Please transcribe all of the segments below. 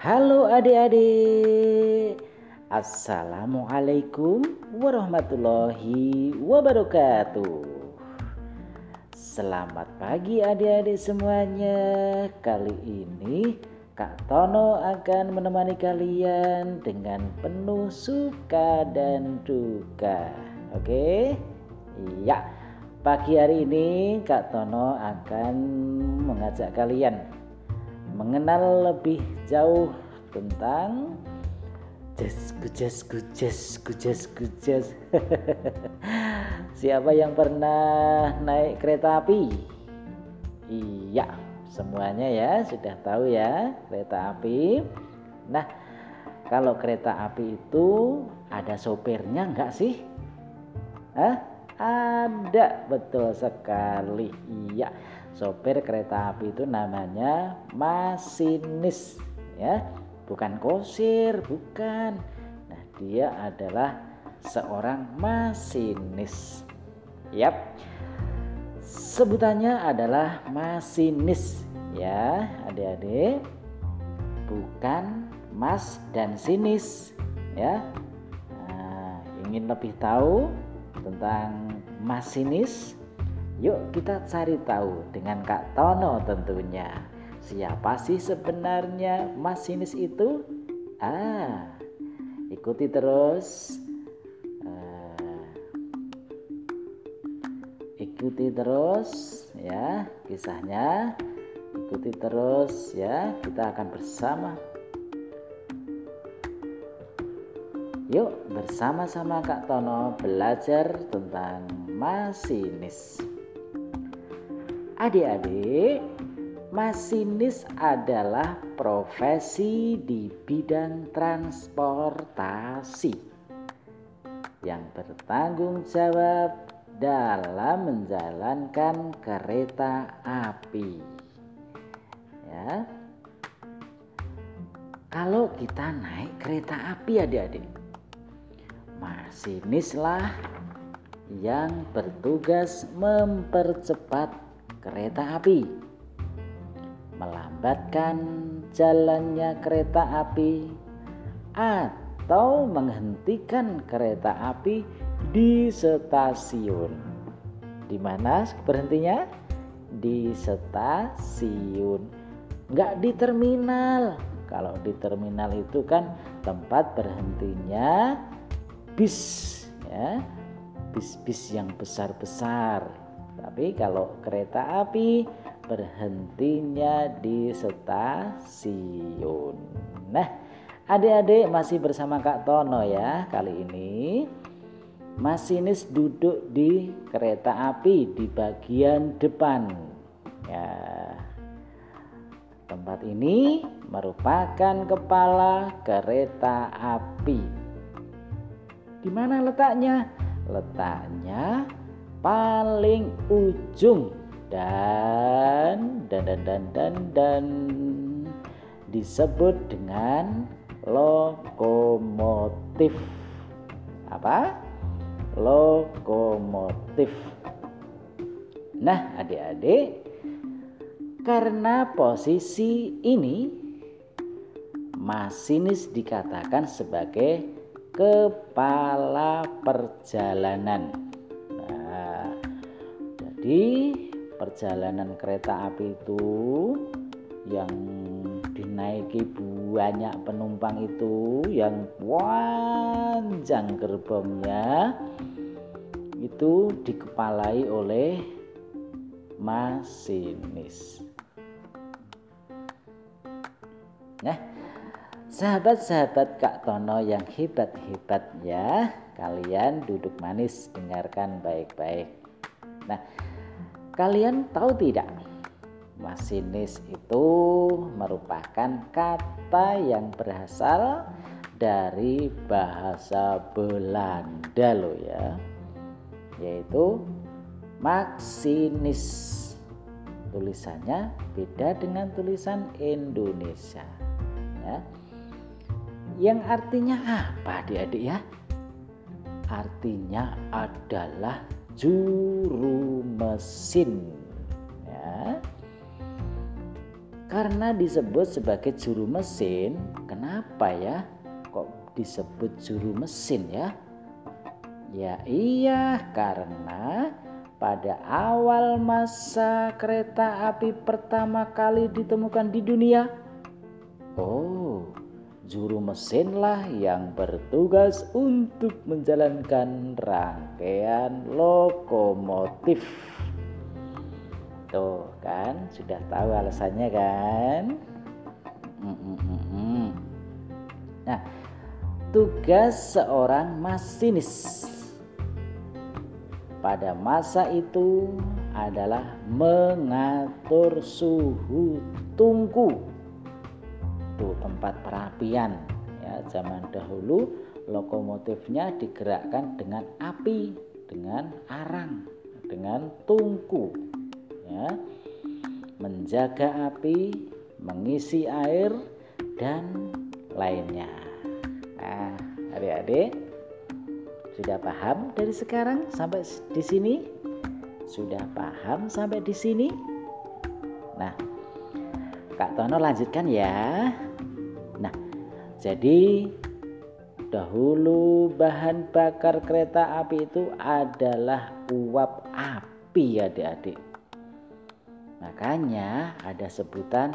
Halo adik-adik. Assalamualaikum warahmatullahi wabarakatuh. Selamat pagi adik-adik semuanya. Kali ini Kak Tono akan menemani kalian dengan penuh suka dan duka. Oke? Iya. Pagi hari ini Kak Tono akan mengajak kalian mengenal lebih jauh tentang jes gujes gujes gujes gujes Siapa yang pernah naik kereta api? Iya, semuanya ya sudah tahu ya kereta api. Nah, kalau kereta api itu ada sopirnya enggak sih? Hah? Ada, betul sekali. Iya, sopir kereta api itu namanya masinis, ya, bukan kosir, bukan. Nah, dia adalah seorang masinis. Yap. Sebutannya adalah masinis, ya, adik-adik. Bukan mas dan sinis, ya. Nah, ingin lebih tahu tentang masinis? Yuk kita cari tahu dengan Kak Tono tentunya. Siapa sih sebenarnya masinis itu? Ah, ikuti terus. Uh, ikuti terus ya kisahnya. Ikuti terus ya. Kita akan bersama Yuk bersama-sama Kak Tono belajar tentang masinis. Adik-adik, masinis adalah profesi di bidang transportasi yang bertanggung jawab dalam menjalankan kereta api. Ya. Kalau kita naik kereta api adik-adik, masinislah yang bertugas mempercepat kereta api, melambatkan jalannya kereta api, atau menghentikan kereta api di stasiun. Di mana berhentinya? Di stasiun, nggak di terminal. Kalau di terminal itu kan tempat berhentinya bis ya bis-bis yang besar-besar tapi kalau kereta api berhentinya di stasiun. Nah adik-adik masih bersama Kak Tono ya kali ini. Masinis duduk di kereta api di bagian depan. Ya tempat ini merupakan kepala kereta api. Di mana letaknya? Letaknya paling ujung dan dan dan dan dan, dan disebut dengan lokomotif. Apa? Lokomotif. Nah, adik-adik, karena posisi ini masinis dikatakan sebagai kepala perjalanan. Jadi perjalanan kereta api itu yang dinaiki banyak penumpang itu yang panjang gerbongnya itu dikepalai oleh masinis. Nah, Sahabat-sahabat Kak Tono yang hebat-hebat ya Kalian duduk manis dengarkan baik-baik Nah kalian tahu tidak? Masinis itu merupakan kata yang berasal dari bahasa Belanda loh ya. Yaitu maksinis. Tulisannya beda dengan tulisan Indonesia ya. Yang artinya apa adik-adik ya? Artinya adalah juru mesin. Ya. Karena disebut sebagai juru mesin, kenapa ya? Kok disebut juru mesin ya? Ya iya, karena pada awal masa kereta api pertama kali ditemukan di dunia. Oh, juru mesinlah yang bertugas untuk menjalankan rangkaian lokomotif. Tuh kan, sudah tahu alasannya kan? Nah, tugas seorang masinis pada masa itu adalah mengatur suhu tungku. Tuh tempat perapian. Ya zaman dahulu lokomotifnya digerakkan dengan api, dengan arang, dengan tungku. Ya menjaga api mengisi air dan lainnya. Nah adik-adik sudah paham dari sekarang sampai di sini? Sudah paham sampai di sini? Nah Kak Tono lanjutkan ya. Nah jadi dahulu bahan bakar kereta api itu adalah uap api adik-adik. Makanya ada sebutan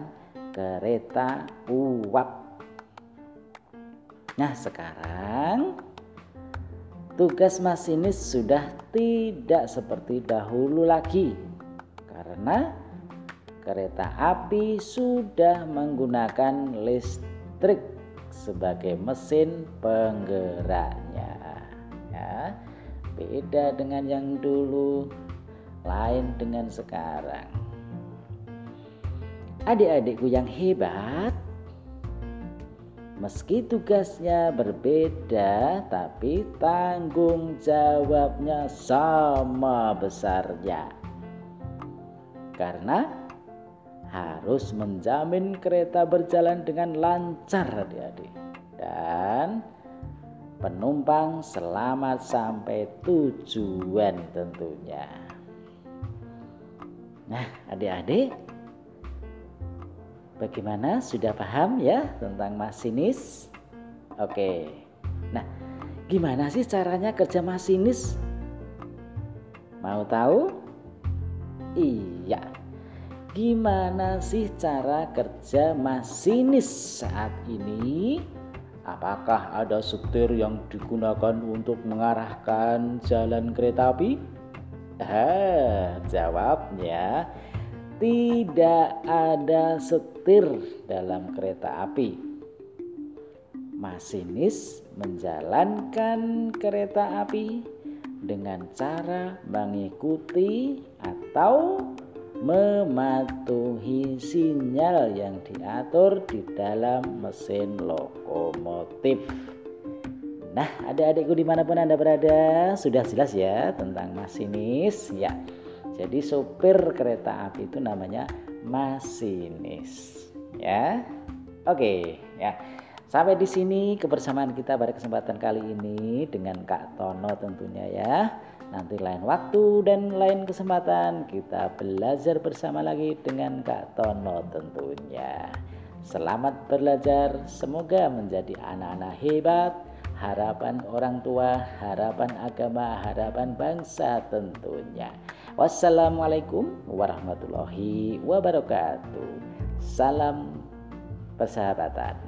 kereta uap. Nah, sekarang tugas masinis sudah tidak seperti dahulu lagi. Karena kereta api sudah menggunakan listrik sebagai mesin penggeraknya. Ya, beda dengan yang dulu, lain dengan sekarang adik-adikku yang hebat, meski tugasnya berbeda, tapi tanggung jawabnya sama besarnya. Karena harus menjamin kereta berjalan dengan lancar adik-adik dan penumpang selamat sampai tujuan tentunya. Nah, adik-adik, Bagaimana? Sudah paham ya tentang masinis? Oke. Nah, gimana sih caranya kerja masinis? Mau tahu? Iya. Gimana sih cara kerja masinis saat ini? Apakah ada setir yang digunakan untuk mengarahkan jalan kereta api? Ah, jawabnya tidak ada setir dalam kereta api. Masinis menjalankan kereta api dengan cara mengikuti atau mematuhi sinyal yang diatur di dalam mesin lokomotif. Nah, adik-adikku di mana pun Anda berada, sudah jelas ya tentang masinis. Ya, jadi sopir kereta api itu namanya masinis. Ya. Oke, ya. Sampai di sini kebersamaan kita pada kesempatan kali ini dengan Kak Tono tentunya ya. Nanti lain waktu dan lain kesempatan kita belajar bersama lagi dengan Kak Tono tentunya. Selamat belajar, semoga menjadi anak-anak hebat, harapan orang tua, harapan agama, harapan bangsa tentunya. Wassalamualaikum warahmatullahi wabarakatuh. Salam persahabatan.